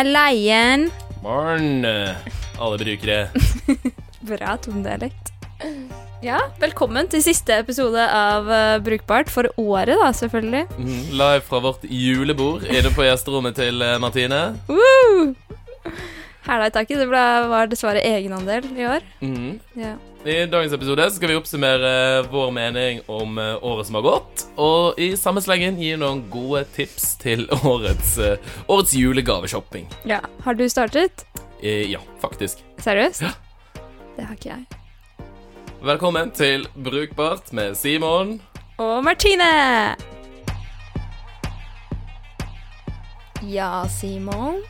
Halleien. Morn, eh, alle brukere. Bra tonedialekt. Ja, velkommen til siste episode av uh, Brukbart for året, da, selvfølgelig. Mhm, Live fra vårt julebord inne på gjesterommet til uh, Martine. Woo! Hæla i taket. Det ble, var dessverre egenandel i år. Mhm. Ja. I dagens episode skal vi oppsummere vår mening om eh, året som har gått, og i samme slengen gi noen gode tips til årets, eh, årets julegaveshopping. ja. Har du startet? Eh, Ja, faktisk. Seriøst? Ja. Det har ikke jeg. Velkommen til Brukbart med Simon. Og Martine! Ja, Simon?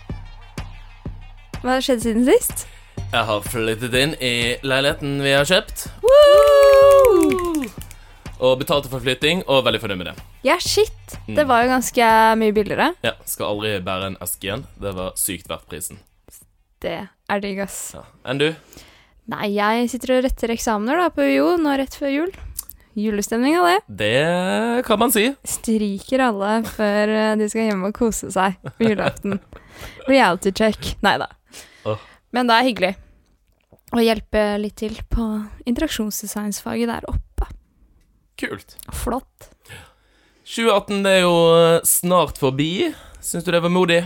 Hva har skjedd siden sist? Jeg har flyttet inn i leiligheten vi har kjøpt, Woo! og betalte for flytting, og veldig fornøyd med det. Ja, shit. Mm. Det var jo ganske mye billigere. Ja, Skal aldri bære en eske igjen. Det var sykt verdt prisen. Det er digg, ass. Ja. Enn du? Nei, jeg sitter og retter eksamener da på UiO nå rett før jul. Julestemning av det. Det kan man si. Stryker alle før eh, de skal hjem og kose seg på julaften. Reality check. Nei da. Åh. Men det er hyggelig å hjelpe litt til på interaksjonsdesignsfaget der oppe. Kult. Flott. 2018 det er jo eh, snart forbi. Syns du det var modig?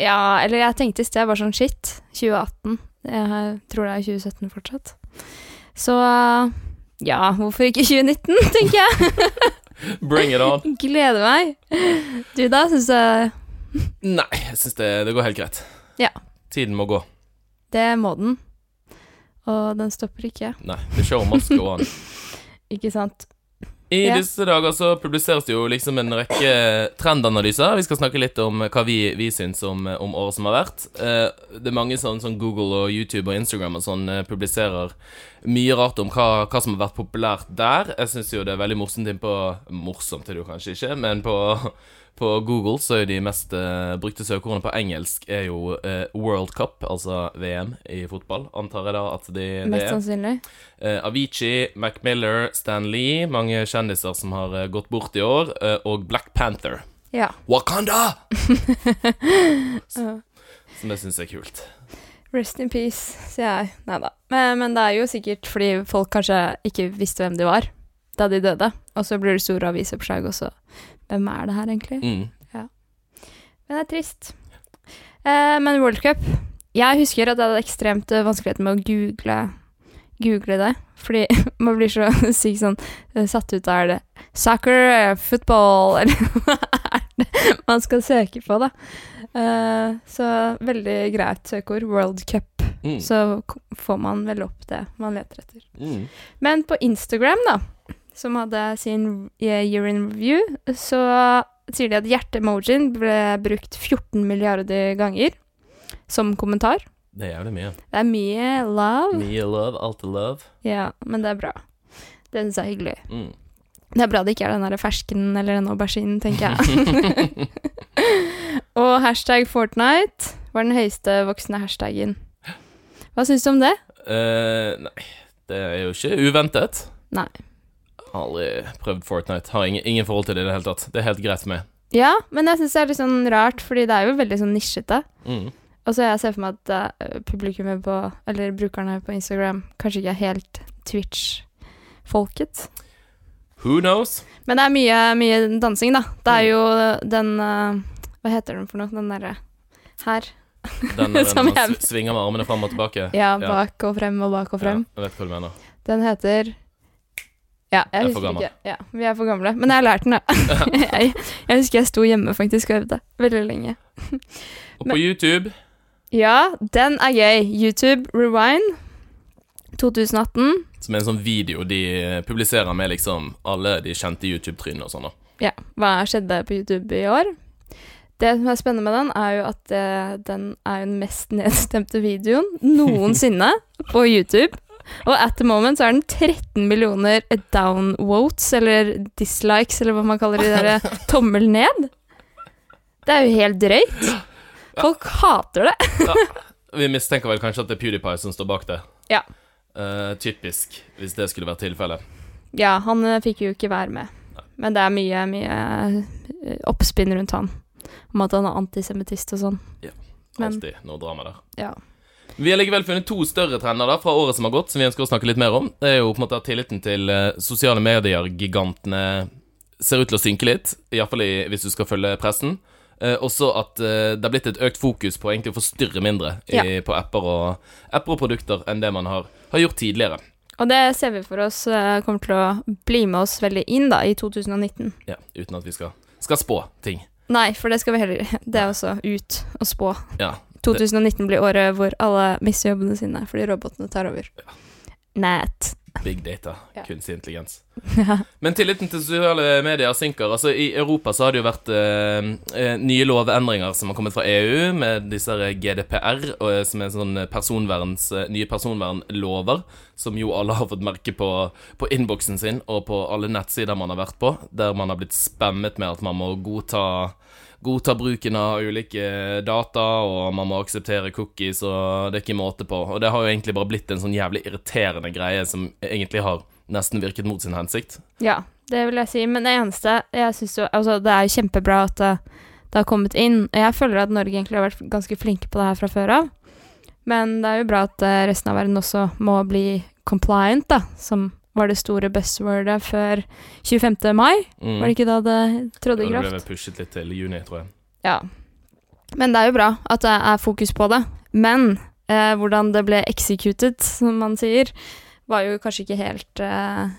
Ja, eller jeg tenkte i sted bare sånn shit, 2018. Jeg tror det er 2017 fortsatt. Så ja, hvorfor ikke 2019, tenker jeg. Bring it on. Gleder meg. Du da, syns jeg Nei, jeg syns det, det går helt greit. Ja. Tiden må gå. Det må den. Og den stopper ikke. Nei, the show must go on. Ikke sant? I Ja. disse dager så publiseres det jo liksom en rekke trendanalyser. Vi skal snakke litt om hva vi, vi syns om, om året som har vært. Eh, det er mange sånn, sånn Google og YouTube og Instagram og sånn eh, publiserer mye rart om hva, hva som har vært populært der. Jeg syns jo det er veldig morsomt innpå Morsomt er det jo kanskje ikke, men på, på Google så er de mest eh, brukte søkeordene på engelsk er jo eh, World Cup, altså VM i fotball, antar jeg da at de, det Mest er. sannsynlig. Eh, Avicii, Mac Miller, Stan Lee, mange kjendiser som har eh, gått bort i år, eh, og Black Panther. Ja. Wakanda! Ja. Som jeg syns er kult. Rest in peace, sier jeg. Nei da. Men, men det er jo sikkert fordi folk kanskje ikke visste hvem de var da de døde. Og så blir det store avisoppslag, og så Hvem er det her, egentlig? Mm. Men det er trist. Eh, men World Cup Jeg husker at jeg hadde ekstremt eh, vanskeligheter med å google, google det. Fordi man blir så sykt sånn eh, satt ut av det soccer, football Eller hva er det man skal søke på, da? Eh, så veldig greit søkeord. World Cup. Mm. Så får man vel opp det man leter etter. Mm. Men på Instagram, da, som hadde sin eh, year in review, så sier de at hjerte-emojien ble brukt 14 milliarder ganger som kommentar. Det er jævlig mye. Det er mye love. Mye love, alltid love. Ja, men det er bra. Det syns jeg er hyggelig. Mm. Det er bra det ikke er den der fersken eller den auberginen, tenker jeg. Og hashtag Fortnite var den høyeste voksne hashtaggen. Hva syns du om det? Uh, nei, det er jo ikke uventet. Nei. Har aldri prøvd Fortnite. Har ingen, ingen forhold til det i det hele tatt. Det er helt greit for meg. Ja, men jeg syns det er litt sånn rart, fordi det er jo veldig sånn nisjete. Mm. Og så jeg ser for meg at uh, publikummet på, eller brukerne på Instagram kanskje ikke er helt Twitch-folket. Who knows? Men det er mye, mye dansing, da. Det er jo den uh, Hva heter den for noe? Den derre her. Den der Som man svinger med armene fram og tilbake. Ja, bak og frem og bak og frem. Ja, jeg vet hva du mener. Den heter Ja, jeg Jeg er for husker gammel. ikke. Ja, vi er for gamle. Men jeg har lært den, da. jeg, jeg husker jeg sto hjemme faktisk og øvde veldig lenge. Og på YouTube Ja, den er gøy. YouTube Rewind 2018. Som er en sånn video de eh, publiserer med liksom alle de kjente YouTube-trynene og sånn. da. Ja, hva skjedde på YouTube i år? Det som er spennende med den, er jo at eh, den er den mest nedstemte videoen noensinne på YouTube. Og at the moment så er den 13 millioner downvotes, eller dislikes, eller hva man kaller de der tommel ned. Det er jo helt drøyt. Folk hater det. Vi mistenker vel kanskje at det er PewDiePie som står bak det. Ja. Uh, typisk, hvis det skulle vært tilfellet. Ja, han eh, fikk jo ikke være med. Men det er mye, mye eh, oppspinn rundt han. om at han er antisemittist og sånn. Ja. Alltid noe drama der. Ja. Vi har likevel funnet to større trender da fra året som har gått, som vi ønsker å snakke litt mer om. Det er jo på en måte at tilliten til eh, sosiale medier-gigantene ser ut til å synke litt, iallfall hvis du skal følge pressen. Eh, også at eh, det har blitt et økt fokus på egentlig å forstyrre mindre i, Ja. på apper og, apper og produkter enn det man har, har gjort tidligere. Og det ser vi for oss eh, kommer til å bli med oss veldig inn da, i 2019. Ja, uten at vi skal, skal spå ting. Nei, for det skal vi heller Det er også ut og spå. Ja. 2019 blir året hvor alle mister jobbene sine fordi robotene tar over. Nat. Big data, Ja. kunstig intelligens. Men tilliten til sosiale medier synker. Altså, I Europa så har det jo vært eh, eh, nye lovendringer som har kommet fra EU, med disse GDPR, og, eh, som er sånn personverns, eh, nye personvernlover, som jo alle har fått merke på, på innboksen sin og på alle nettsider man har vært på, der man har blitt spammet med at man må godta godta bruken av ulike data, og man må akseptere cookies, og det er ikke måte på. Og det har jo egentlig bare blitt en sånn jævlig irriterende greie som egentlig har nesten virket mot sin hensikt. Ja, det vil jeg si. Men det eneste jeg synes jo Altså, det er jo kjempebra at det, det har kommet inn. Jeg føler at Norge egentlig har vært ganske flinke på det her fra før av. Men det er jo bra at eh, resten av verden også må bli compliant, da, som var det store buzzwordet før 25. mai. Mm. Var det ikke da det trådte i kraft? det ble pushet litt til juni, tror jeg. Ja. Men det er jo bra at det er fokus på det. Men eh, hvordan det ble executed, som man sier, var jo kanskje ikke helt eh,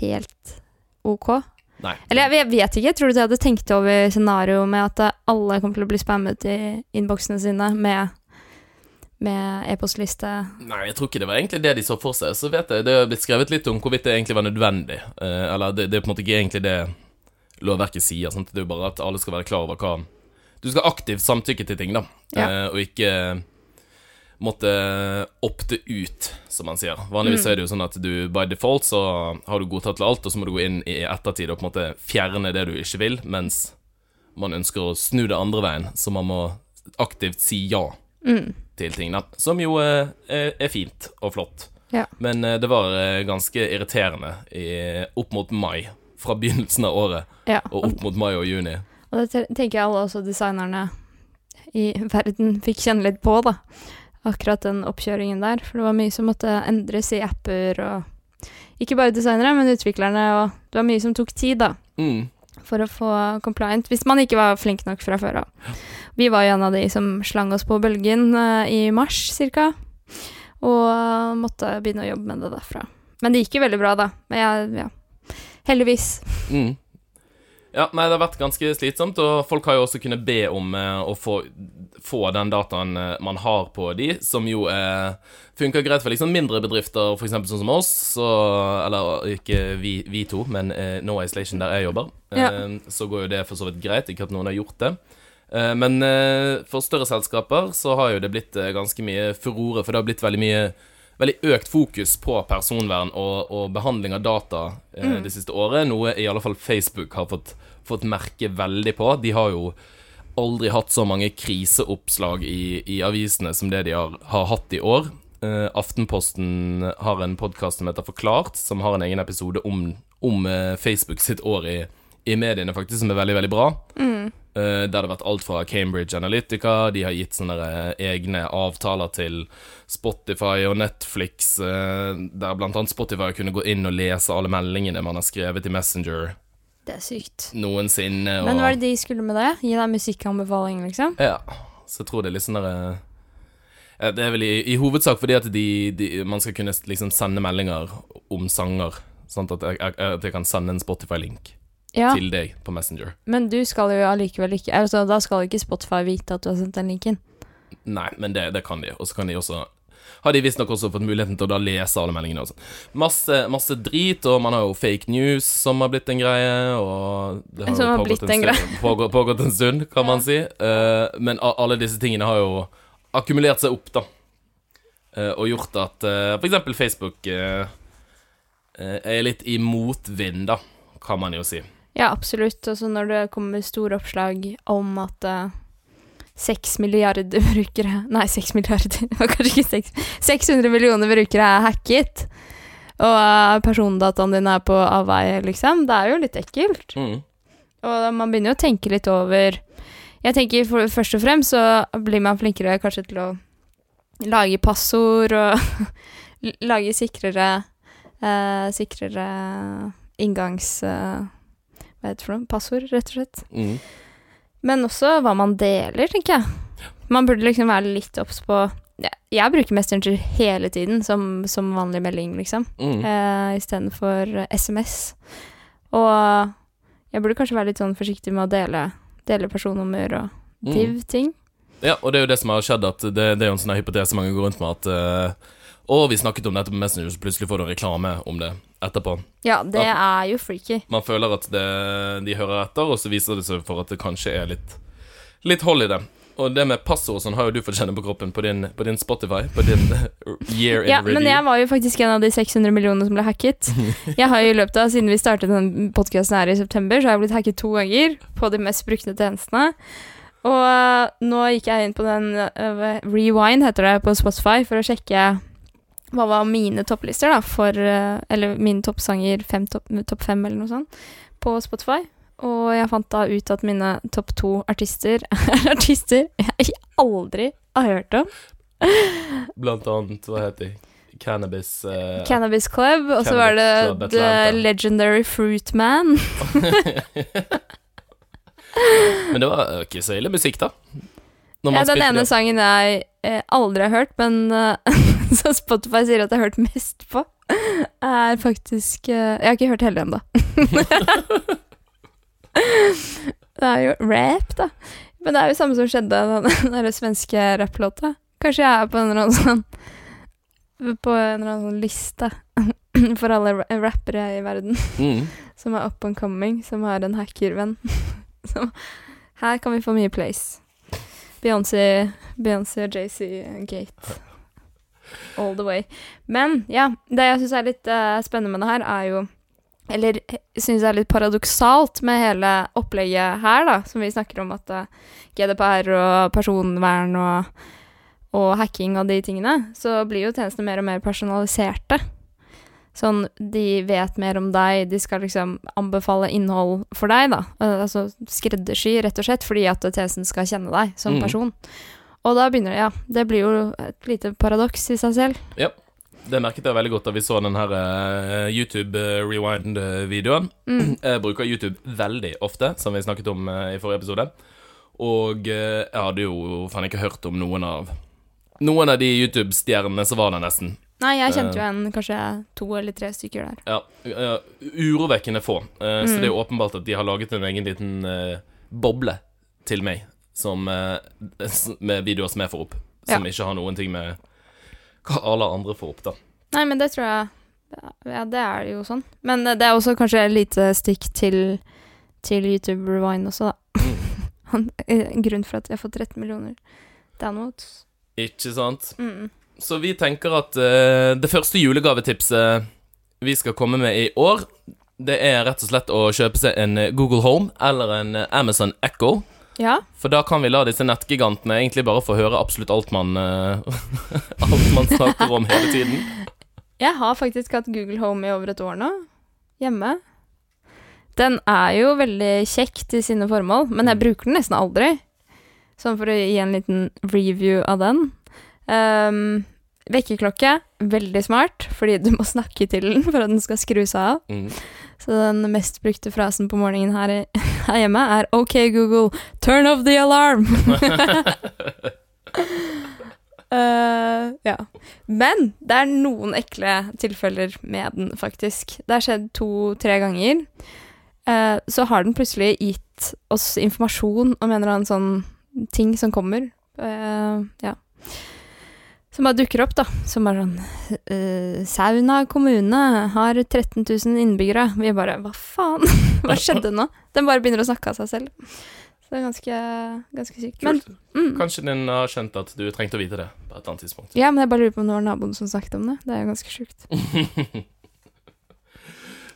helt ok. Nei. Eller jeg, vet ikke. Tror du de hadde tenkt over scenarioet med at eh, alle kommer til å bli spammet i innboksene sine med, med e-postliste? Nei, jeg tror ikke det var egentlig det de så for seg. Så vet jeg, Det har blitt skrevet litt om hvorvidt det egentlig var nødvendig. Eh, eller det, det er på en måte ikke egentlig det lovverket sier. Sant? Det er jo bare at alle skal være klar over hva Du skal aktivt samtykke til ting, da. Ja. Eh, og ikke måtte opte ut, som man sier. Vanligvis Mm. er det jo sånn at du by default så har du godtatt til alt, og så må du gå inn i ettertid og på en måte fjerne det du ikke vil, mens man ønsker å snu det andre veien, så man må aktivt si ja Mm. til tingene. Som jo eh, er, er fint og flott. Ja. Men eh, det var eh, ganske irriterende i, opp mot mai, fra begynnelsen av året, Ja. og opp mot mai og juni. Og det tenker jeg alle også designerne i verden fikk kjenne litt på, da. Akkurat den oppkjøringen der. For det var mye som måtte endres i apper og Ikke bare designere, men utviklerne, og det var mye som tok tid, da. Mm. For å få compliant, hvis man ikke var flink nok fra før av. Vi var jo en av de som slang oss på bølgen uh, i mars cirka, og måtte begynne å jobbe med det derfra. Men det gikk jo veldig bra, da. Men jeg, ja. Heldigvis. Mm. Ja, nei, det har vært ganske slitsomt, og folk har jo også kunnet be om eh, å få, få den dataen eh, man har på de, som jo eh, funker greit for liksom mindre bedrifter, eksempel sånn som oss, så, eller ikke vi, vi to, men eh, No Isolation der jeg jobber, Ja. eh, så går jo det for så vidt greit, ikke at noen har gjort det. Eh, men for større selskaper så har jo det blitt ganske mye furore, for det har blitt veldig mye veldig økt fokus på personvern og, og behandling av data eh, Mm. det siste året, noe i alle fall Facebook har fått, fått merke veldig på. De har jo aldri hatt så mange kriseoppslag i, i avisene som det de har, har hatt i år. Eh, Aftenposten har en podkast som heter Forklart, som har en egen episode om, om eh, Facebook sitt år i, i mediene, faktisk, som er veldig, veldig bra. Mm. Eh, der det har vært alt fra Cambridge Analytica, de har gitt sånne eh, egne avtaler til Spotify og Netflix, eh, der annet Spotify kunne gå inn og lese alle meldingene man har skrevet i Messenger Det er sykt. noensinne. Og, Men hva er det de skulle med det? Gi deg musikkanbefaling, liksom? Ja, så jeg tror det er litt sånn derre eh, Det er vel i, i hovedsak fordi at de, de, man skal kunne liksom sende meldinger om sanger. Sånn at jeg, jeg, jeg kan sende en Spotify-link Ja, til deg på Messenger. men du skal jo allikevel ikke altså, Da skal ikke Spotify vite at du har sendt den linken. Nei, men det, det kan de. Og så kan de også har de visstnok også fått muligheten til å da lese alle meldingene. Også. Masse, masse drit, og man har jo fake news som har blitt en greie. Og det har har pågått blitt en stund, pågå, pågått en stund, kan Ja. man si. Uh, men alle disse tingene har jo akkumulert seg opp, da. Uh, og gjort at uh, for eksempel Facebook eh, eh, er litt i motvind, da, kan man jo si. Ja, absolutt. Og så når det kommer store oppslag om at seks seks milliarder brukere Nei, seks milliarder, det var kanskje ikke seks 600 millioner brukere er hacket, og uh, persondataen din er på avveie, liksom. Det er jo litt ekkelt. Mm. Og man begynner jo å tenke litt over Jeg tenker for, først og fremst så blir man flinkere kanskje til å lage passord og lage sikrere uh, Sikrere inngangs... Eh, hva heter det for noe? Passord, rett og slett. Mm. Men også hva man deler, tenker jeg. Man burde liksom være litt obs på Jeg bruker Messenger hele tiden som, som vanlig melding, liksom, Mm. eh, istedenfor SMS. Og jeg burde kanskje være litt sånn forsiktig med å dele, dele personnummer og Mm. div-ting. Ja, og det er jo det som har skjedd, at det, det er jo en sånn hypotese mange går rundt med, at uh, Og vi snakket om dette på Messenger, så plutselig får du en reklame om det etterpå. Ja, det er jo freaky. Man føler at det, de hører etter, og så viser det seg for at det kanskje er litt, litt hold i det. Og det med passord og sånn har jo du fått kjenne på kroppen på din, på din Spotify, på din year in Ja, review. men jeg var jo faktisk en av de 600 millionene som ble hacket. Jeg har jo i løpet av, Siden vi startet den podkasten her i september, så har jeg blitt hacket to ganger på de mest brukte tjenestene. Og nå gikk jeg inn på den øh, Rewind, heter det, på Spotify, for å sjekke hva var mine topplister, da, for øh, Eller mine toppsanger, fem, topp, topp fem, eller noe sånt, på Spotify. Og jeg fant da ut at mine topp to artister er artister jeg aldri har hørt om. Blant annet, hva heter de? Cannabis uh, Cannabis Club, og så var det The Legendary Fruit Man. Men det var ikke så ille musikk, da. Ja, den ene sangen jeg eh, aldri har hørt, men eh, som Spotify sier at jeg har hørt mest på, er faktisk eh, Jeg har ikke hørt hele ennå. det er jo rap, da. Men det er jo samme som skjedde den der svenske rapplåta. Kanskje jeg er på en eller annen sånn På en eller annen sånn liste for alle rappere i verden. Mm. som er up and coming, som har en hackervenn. Som- Her kan vi få mye place. Beyoncé, Beyoncé og JC Gate. All the way. Men ja, det jeg syns er litt uh, spennende med det her, er jo Eller syns jeg er litt paradoksalt med hele opplegget her, da, som vi snakker om at uh, GDPR og personvern og, og hacking og de tingene, så blir jo tjenestene mer og mer personaliserte. Sånn, de vet mer om deg, de skal liksom anbefale innhold for deg, da. Eh, Altså skreddersy, rett og slett, fordi at tjenesten skal kjenne deg som Mm. Og da begynner det, ja, det blir jo et lite paradoks i seg selv. Ja. Det merket jeg veldig godt da vi så den her uh, YouTube eh, Rewind-videoen. Mm. Jeg bruker YouTube veldig ofte, som vi snakket om uh, i forrige episode. Og uh, jeg hadde jo faen ikke hørt om noen av Noen av de YouTube-stjernene som var der, nesten. Nei, jeg kjente jo en, kanskje to eller tre stykker der. Ja, Urovekkende få. Så Mm. det er jo åpenbart at de har laget en egen liten boble til meg, som, eh, med videoer som jeg får opp. Som ikke har noen ting med hva alle andre får opp, da. Nei, men det tror jeg Ja, det er jo sånn. Men eh, det er også kanskje et lite stikk til, til YouTube Rewind også, da. Mm. Grunnen for at jeg har fått 13 millioner downloads. Ikke sant? Mm. Så vi tenker at uh, det første julegavetipset vi skal komme med i år, det er rett og slett å kjøpe seg en eh, Google Home eller en eh, Amazon Echo. Ja. For da kan vi la disse nettgigantene egentlig bare få høre absolutt alt man eh, Alt man snakker om hele tiden. Jeg har faktisk hatt Google Home i over et år nå, hjemme. Den er jo veldig kjekk til sine formål, men jeg bruker den nesten aldri. Sånn for å gi en liten review av den. Um, vekkerklokke, veldig smart, fordi du må snakke til den for at den skal skru seg av. Mm. Så den mest brukte frasen på morgenen her, i, her hjemme er OK, Google, turn off the alarm! uh, ja. Men det er noen ekle tilfeller med den, faktisk. Det har skjedd to-tre ganger. Uh, så har den plutselig gitt oss informasjon om en eller annen sånn ting som kommer. Uh, ja. Som bare dukker opp, da. Som bare sånn uh, Sauna kommune har 13 000 innbyggere. Vi bare Hva faen? Hva skjedde nå? Den bare begynner å snakke av seg selv. Så det er ganske, ganske sykt. Men, mm, Kanskje den har skjønt at du trengte å vite det på et annet tidspunkt. ja, men jeg bare lurer på om det var naboen som snakket om det. Det er jo ganske sjukt.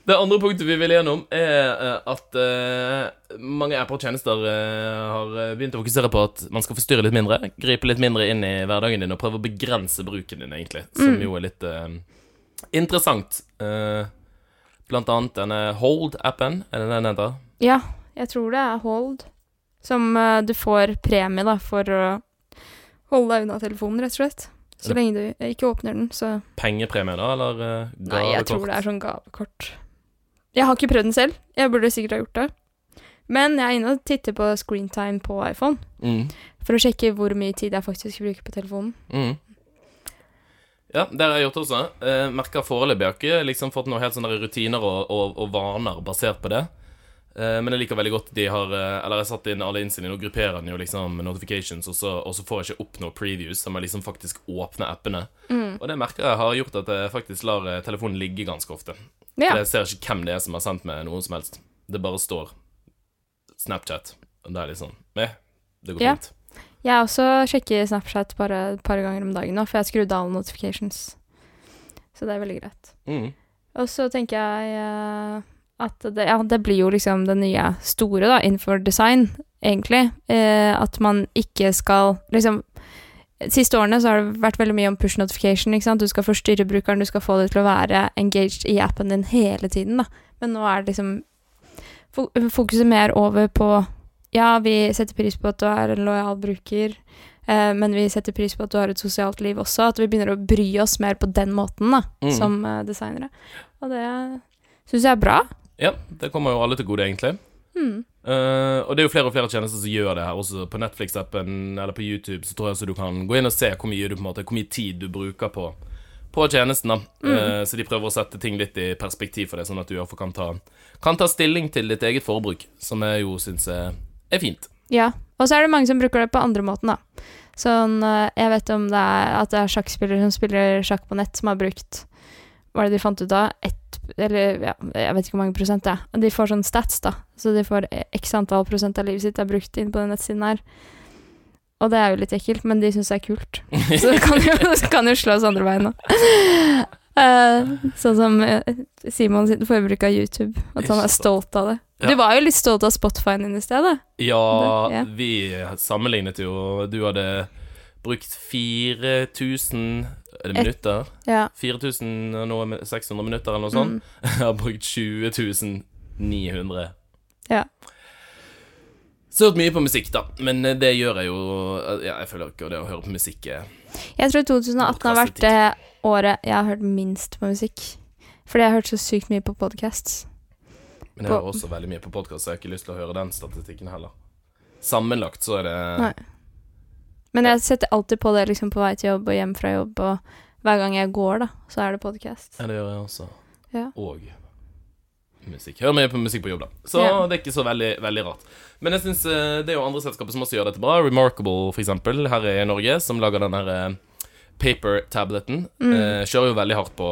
Det andre punktet vi vil gjennom, er eh, at uh, mange apper og tjenester uh, har begynt å fokusere på at man skal forstyrre litt mindre. Gripe litt mindre inn i hverdagen din og prøve å begrense bruken din, egentlig. Som Mm. jo er litt uh, interessant. Blant annet denne Hold-appen, er det den heter? Ja, jeg tror det er Hold. Som du får premie da, for å holde deg unna telefonen, rett og slett. Så lenge du ikke åpner den, så Pengepremie, da, eller uh, Nei, jeg tror det er sånn gavekort. Jeg har ikke prøvd den selv. Jeg burde sikkert ha gjort det. Men jeg er inne og titter på screentime på iPhone. Mm. For å sjekke hvor mye tid jeg faktisk bruker på telefonen. Mm. Ja, det har jeg gjort også. Eh, merker foreløpig jeg har ikke liksom fått noen helt sånne rutiner og, og, og vaner basert på det. Eh, men jeg liker veldig godt de har eh, Eller jeg har satt inn alle innstillingene og grupperer den jo liksom notifications, og så, og så får jeg ikke opp noen previews, så må liksom faktisk åpne appene. Mm. Og det merker jeg har gjort at jeg faktisk lar eh, telefonen ligge ganske ofte. Ja. For Jeg ser ikke hvem det er som har sendt meg noe som helst. Det bare står Snapchat. Og det er litt sånn Meh, det går Ja. fint. Jeg også sjekker Snapchat bare et par ganger om dagen nå, for jeg har skrudd av notifications. Så det er veldig greit. Mm. Og så tenker jeg eh, at det, ja, det blir jo liksom det nye store da, innenfor design, egentlig. Eh, at man ikke skal liksom Siste årene så har det vært veldig mye om push notification. ikke sant? Du skal forstyrre brukeren, du skal få det til å være engaged i appen din hele tiden. da. Men nå er det liksom fokuset mer over på Ja, vi setter pris på at du er en lojal bruker, eh, men vi setter pris på at du har et sosialt liv også. At vi begynner å bry oss mer på den måten, da, Mm. som eh, designere. Og det syns jeg er bra. Ja, det kommer jo alle til gode, egentlig. Mm. Eh, og det er jo flere og flere tjenester som gjør det her. Også på Netflix-appen eller på YouTube så tror jeg du kan gå inn og se hvor mye, du, måte, hvor mye tid du bruker på, på tjenesten. da. Uh, så de prøver å sette ting litt i perspektiv for det, sånn at du iallfall kan ta, kan ta stilling til ditt eget forbruk, som jeg jo syns er, er fint. Ja. Og så er det mange som bruker det på andre måten, da. Sånn, eh, jeg vet om det er at det er sjakkspillere som spiller sjakk på nett, som har brukt Hva er det de fant ut av? Ett Eller ja, jeg vet ikke hvor mange prosent det er. De får sånn stats, da. Så de får x antall prosent av livet sitt er brukt inn på den nettsiden her. Og det er jo litt ekkelt, men de syns det er kult. Så det kan jo, kan jo slås andre veien òg. sånn som eh, Simon sitt forbruk av YouTube. At han er stolt av det. Ja. Du var jo litt stolt av Spotify-en din i stedet. Ja, Det- ja. vi sammenlignet jo Du hadde brukt 4000 Er det minutter? Ja. 4600 minutter eller noe sånt. Mm. Jeg har brukt 20900. Ja. Så jeg har hørt mye på musikk, da. Men eh, det gjør jeg jo ja, Jeg føler ikke det å høre på musikk Jeg tror 2018 har vært det året jeg har hørt minst på musikk. Fordi jeg har hørt så sykt mye på podcasts. Men jeg hører også veldig mye på podkast, så jeg har ikke lyst til å høre den statistikken heller. Sammenlagt så er det Nei. Men jeg setter alltid på det liksom på vei til jobb og hjem fra jobb, og hver gang jeg går, da, så er det podkast. Ja, det gjør jeg også. Ja. Og musikk. Hører mye på musikk på jobb, da. Så Ja. det er ikke så veldig, veldig rart. Men jeg synes eh, det er jo andre selskaper som også gjør dette bra. Remarkable, for eksempel, her i Norge, som lager den her eh, paper-tableten. Mm. Eh, kjører jo veldig hardt på,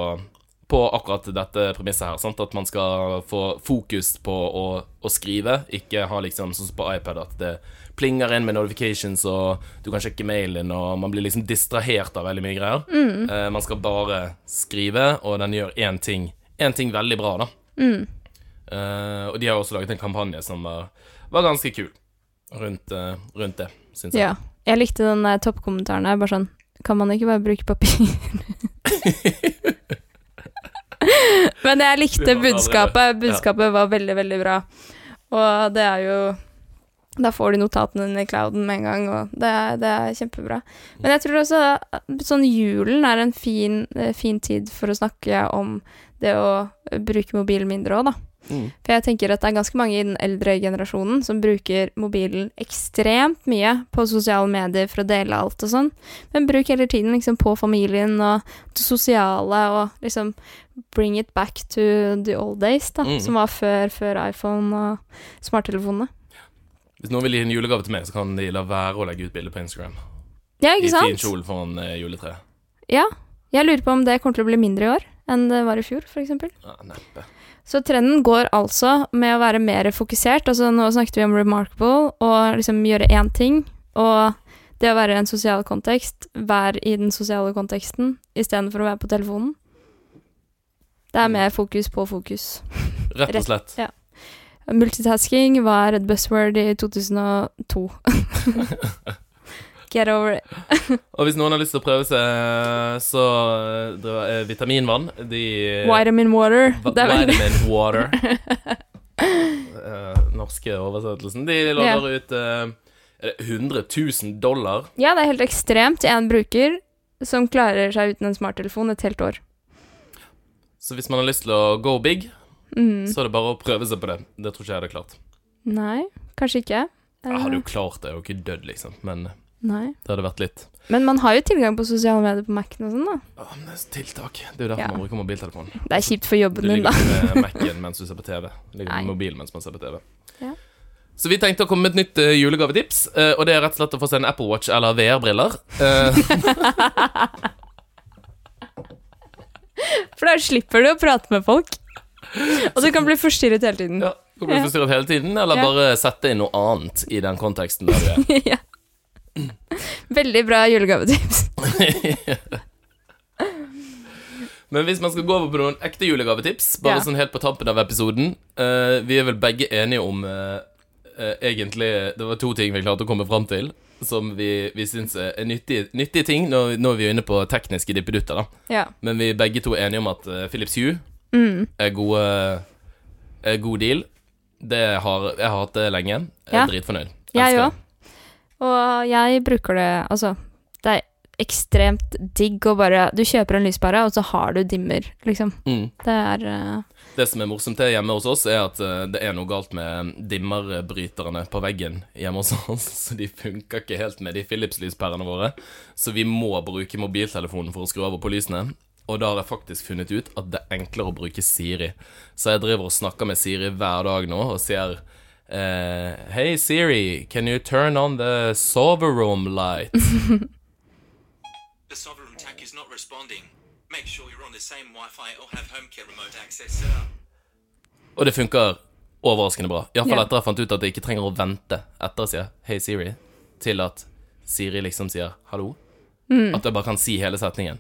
på akkurat dette premisset her. Sant? At man skal få fokus på å, å skrive, ikke ha liksom sånn som på iPad at det plinger inn med notifications, og du kan sjekke mailen, og man blir liksom distrahert av veldig mye greier. Mm. Eh, man skal bare skrive, og den gjør én ting, én ting veldig bra, da. Mm. Eh, og de har også laget en kampanje som var, var ganske kul rundt, eh, rundt det, syns jeg. Ja. Jeg likte den toppkommentaren der, bare sånn Kan man ikke bare bruke papir? Men jeg likte budskapet. Budskapet var veldig, veldig bra. Og det er jo Da får du notatene dine i clouden med en gang, og det er, det er kjempebra. Men jeg tror også sånn julen er en fin, eh, fin tid for å snakke om det å bruke mobilen mindre òg, da. Mm. For jeg tenker at det er ganske mange i den eldre generasjonen som bruker mobilen ekstremt mye på sosiale medier for å dele alt og sånn, men bruk hele tiden liksom på familien og det sosiale og liksom bring it back to the old days, da, Mm. som var før, før iPhone og smarttelefonene. Hvis noen vil gi en julegave til meg, så kan de la være å legge ut bilde på Instagram. Ja, I ikke fin kjole foran eh, juletreet. Ja. Jeg lurer på om det kommer til å bli mindre i år enn det var i fjor, eksempel. Ja, neppe. Så trenden går altså med å være mer fokusert. Altså nå snakket vi om remarkable, og liksom gjøre én ting. Og det å være i en sosial kontekst, være i den sosiale konteksten istedenfor å være på telefonen. Det er mer fokus på fokus. Rett og Rett- slett. ja. Multitasking var et buzzword i 2002. Get over it. Og hvis noen har lyst til å prøve seg, så eh, eh, vitaminvann De Vitamin water. Det er veldig Vitamin water. eh, norske oversettelsen. De lover ut eh, er det 100 000 dollar. Ja, det er helt ekstremt en bruker som klarer seg uten en smarttelefon et helt år. Så hvis man har lyst til å go big, Mm. så er det bare å prøve seg på det. Det tror ikke jeg hadde klart. Nei, kanskje ikke. Jeg hadde Eh, jo klart det, jeg er jo ikke dødd, liksom. Men Nei. det hadde vært litt Men man har jo tilgang på sosiale medier på Mac-en og sånn, da. Ja, men det er tiltak. Det er jo derfor Ja. man bruker mobiltelefon. Det er kjipt for jobben din, ligger da. ikke med Mac-en mens du ser på TV. Du ligger Nei. med mobilen mens man ser på TV. Ja. Så vi tenkte å komme med et nytt uh, julegavetips, uh, og det er rett og slett å få seg en Apple Watch eller VR-briller. Uh, For da slipper du å prate med folk. Og du kan bli forstyrret hele tiden. ja, kan bli forstyrret hele tiden, eller bare sette inn noe annet i den konteksten der du er. ja. Veldig bra julegavetips. Men hvis man skal gå over på noen ekte julegavetips, bare Ja. sånn helt på tampen av episoden uh, Vi er vel begge enige om uh, uh, egentlig Det var to ting vi klarte å komme fram til som vi, vi syns er nyttige, nyttige ting Nå er vi jo inne på tekniske dippedutter. da Ja. Men vi er begge to enige om at Philips Hue Mm. er gode er god deal. Det har, jeg har hatt det lenge. Jeg er Ja. dritfornøyd. Jeg jo. òg. Og jeg bruker det Altså, det er ekstremt digg å bare Du kjøper en lyspære, og så har du dimmer, liksom. det. Mm. Det er uh... Det som er morsomt her hjemme hos oss, er at uh, det er noe galt med dimmerbryterne på veggen hjemme hos oss. Så de funker ikke helt med de Philips-lyspærene våre. Så vi må bruke mobiltelefonen for å skru over på lysene. Og da har jeg faktisk funnet ut at det er enklere å bruke Siri. Så jeg driver og snakker med Siri hver dag nå og sier eh, Hey Siri, can you turn on the sover light? The sovereign tack is not responding. Make sure you're on the same Wi-Fi or have HomeKit remote access set up. Og det funker overraskende bra. Iallfall yeah. etter jeg fant ut at jeg ikke trenger å vente etter å si Hei Siri, til at Siri liksom sier hallo. At jeg bare kan si hele setningen.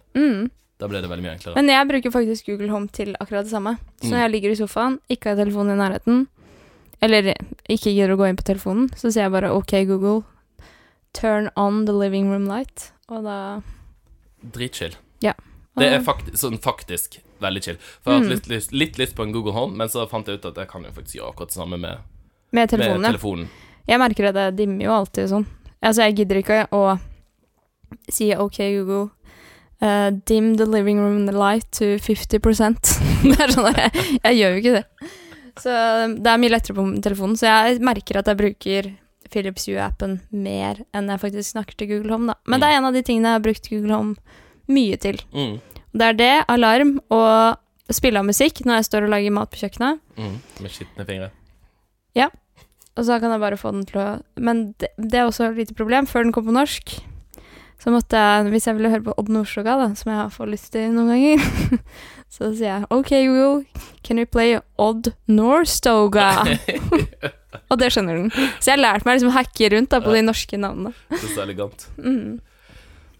Da ble det veldig mye enklere. Men jeg bruker faktisk Google Home til akkurat det samme. Så når jeg ligger i sofaen, ikke har telefonen i nærheten, eller ikke gidder å gå inn på telefonen, så sier jeg bare OK, Google, turn on the living room light. Og da Dritchill. Ja. Det er faktisk, sånn faktisk veldig chill. For jeg har hatt litt, lyst- litt lyst på en Google Home, men så fant jeg ut at jeg kan jo faktisk gjøre akkurat det samme med, Med telefonen, med ja. telefonen. Jeg merker at det dimmer jo alltid sånn. Altså, jeg gidder ikke å si OK, Google. Uh, dim the living room light to 50 Det er sånn jeg, jeg gjør jo ikke det. Så det er mye lettere på telefonen. Så jeg merker at jeg bruker Philips Hue-appen mer enn jeg faktisk snakker til Google Home, da. Men det er en av de tingene jeg har brukt Google Home mye til. Mm, Det er det, alarm og spille av musikk når jeg står og lager mat på kjøkkenet. mm, med skitne fingre. Ja. Og så kan jeg bare få den til å Men det, det er også et lite problem. Før den kom på norsk, så måtte jeg, hvis jeg ville høre på Odd Nordstoga, da, som jeg får lyst til noen ganger, så sier jeg OK, Google, can you play Odd Norstoga? og det skjønner den. Så jeg har lært meg liksom å hacke rundt da, på de norske navnene. Det er så elegant. Mm.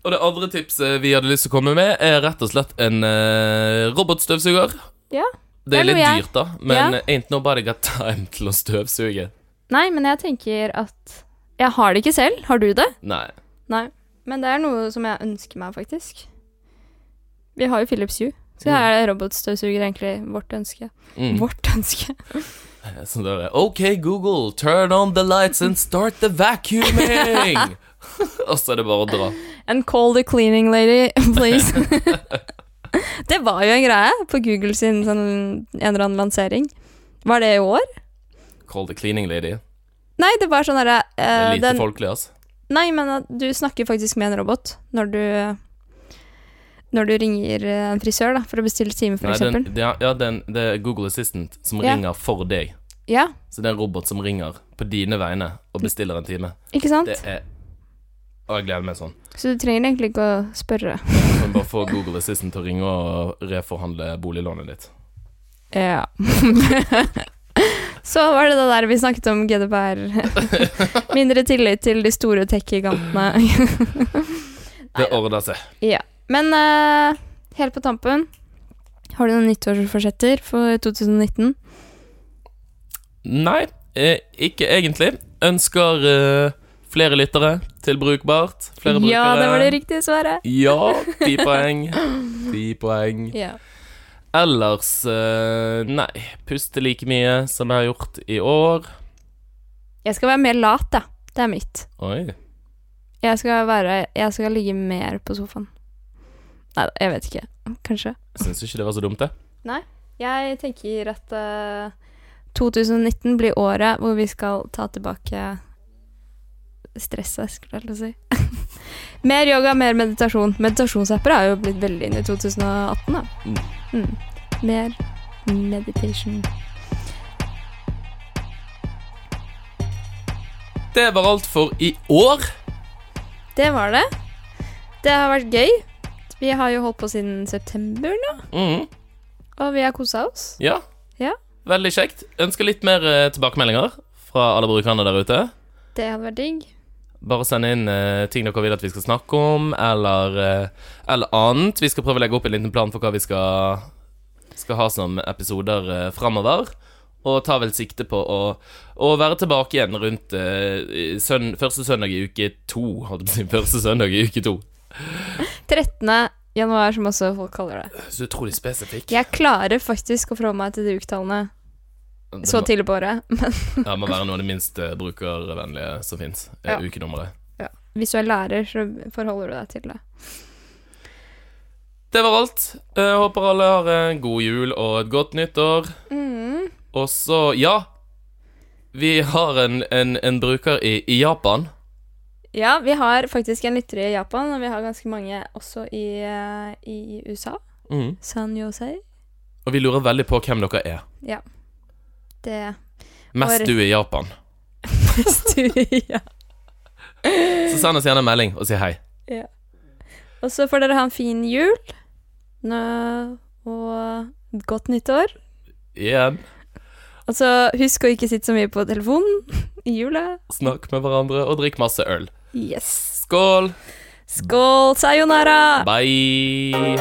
Og det andre tipset vi hadde lyst til å komme med, er rett og slett en uh, robotstøvsuger. Ja, Det er litt dyrt, da, men Ja. ain't nobody got time til å støvsuge. Nei, men jeg tenker at Jeg har det ikke selv. Har du det? Nei. Nei. Men det er noe som jeg ønsker meg, faktisk. Vi har jo Philips Hue, så her er robotstøvsuger egentlig vårt ønske. Mm. Vårt ønske. Sånn der, OK, Google, turn on the lights and start the vacuuming! og så er det bare å dra. And call the cleaning lady, please. det var jo en greie på Google sin sånn, en eller annen lansering. Var det i år? Call the cleaning lady. Nei, det var sånn eh, er lite den- folkelig, altså. Nei, men du snakker faktisk med en robot når du Når du ringer eh, en frisør, da, for å bestille time, eksempel. er, ja, den, det er Google Assistant som Ja. ringer for deg. Ja, Så det er en robot som ringer på dine vegne og bestiller en time. ikke sant? Det er Og jeg gleder meg sånn. Så du trenger egentlig ikke å spørre. Du kan bare få Google Assistant til å ringe og reforhandle boliglånet ditt. Ja. Så var det det der vi snakket om GDPR. Mindre tillit til de store tech-gigantene. Det ordner seg. ja. Men uh, helt på tampen Har du noen nyttårsforsetter for 2019? Nei, eh, ikke egentlig. Ønsker eh, flere lyttere til brukbart. Flere brukere. Ja, det var det riktige svaret. Ja, ti poeng. Ti poeng. Ja. Ellers eh, Nei. Puste like mye som jeg har gjort i år. Jeg skal være mer lat, da. Det er mitt. Oi. Jeg skal være Jeg skal ligge mer på sofaen. Nei da, jeg vet ikke. Kanskje. Syns ikke det var så dumt, det. Nei. Jeg tenker at uh, 2019 blir året hvor vi skal ta tilbake stresset, skulle jeg til å si. mer yoga, mer meditasjon. Meditasjonsapper er jo blitt veldig inn i 2018, da. Mm. Mer meditation. Det var alt for i år. Det var det. Det har vært gøy. Vi har jo holdt på siden september nå, Mm. og vi har kosa oss. Ja. Ja. Veldig kjekt. Ønsker litt mer eh, tilbakemeldinger fra alle brukerne der ute. Det hadde vært digg. Bare send inn eh, ting dere vil at vi skal snakke om, eller, eh, eller annet. Vi skal prøve å legge opp en liten plan for hva vi skal, skal ha som episoder uh, framover. Og tar vel sikte på å, å være tilbake igjen rundt eh, søn, første søndag i uke to. Holdt jeg på å si. Første søndag i uke to. 13. januar, som også folk kaller det. Så utrolig spesifikk. Jeg klarer faktisk å forholde meg til de uketallene Det så må, tidlig på året. Men ja, må være noe av det minst eh, brukervennlige som fins. Ja. Ukenummeret. hvis du er lærer, så forholder du deg til det. Det var alt. Jeg håper alle har en god jul og et godt nyttår. Mm. Og så, ja Vi har en, en, en bruker i, i Japan. Ja, vi har faktisk en lytter i Japan, og vi har ganske mange også i, eh, i USA. Mm. San Jose. Og vi lurer veldig på hvem dere er. Det Mest du i Japan. ja. Så send oss gjerne en melding og si hei. Ja. Og så får dere ha en fin jul. Nå, og godt nyttår. Igjen. Og så husk å ikke sitte så mye på telefonen i jula. Snakk med hverandre og drikk masse øl. Yes. Skål! Skål, sayonara! Bye!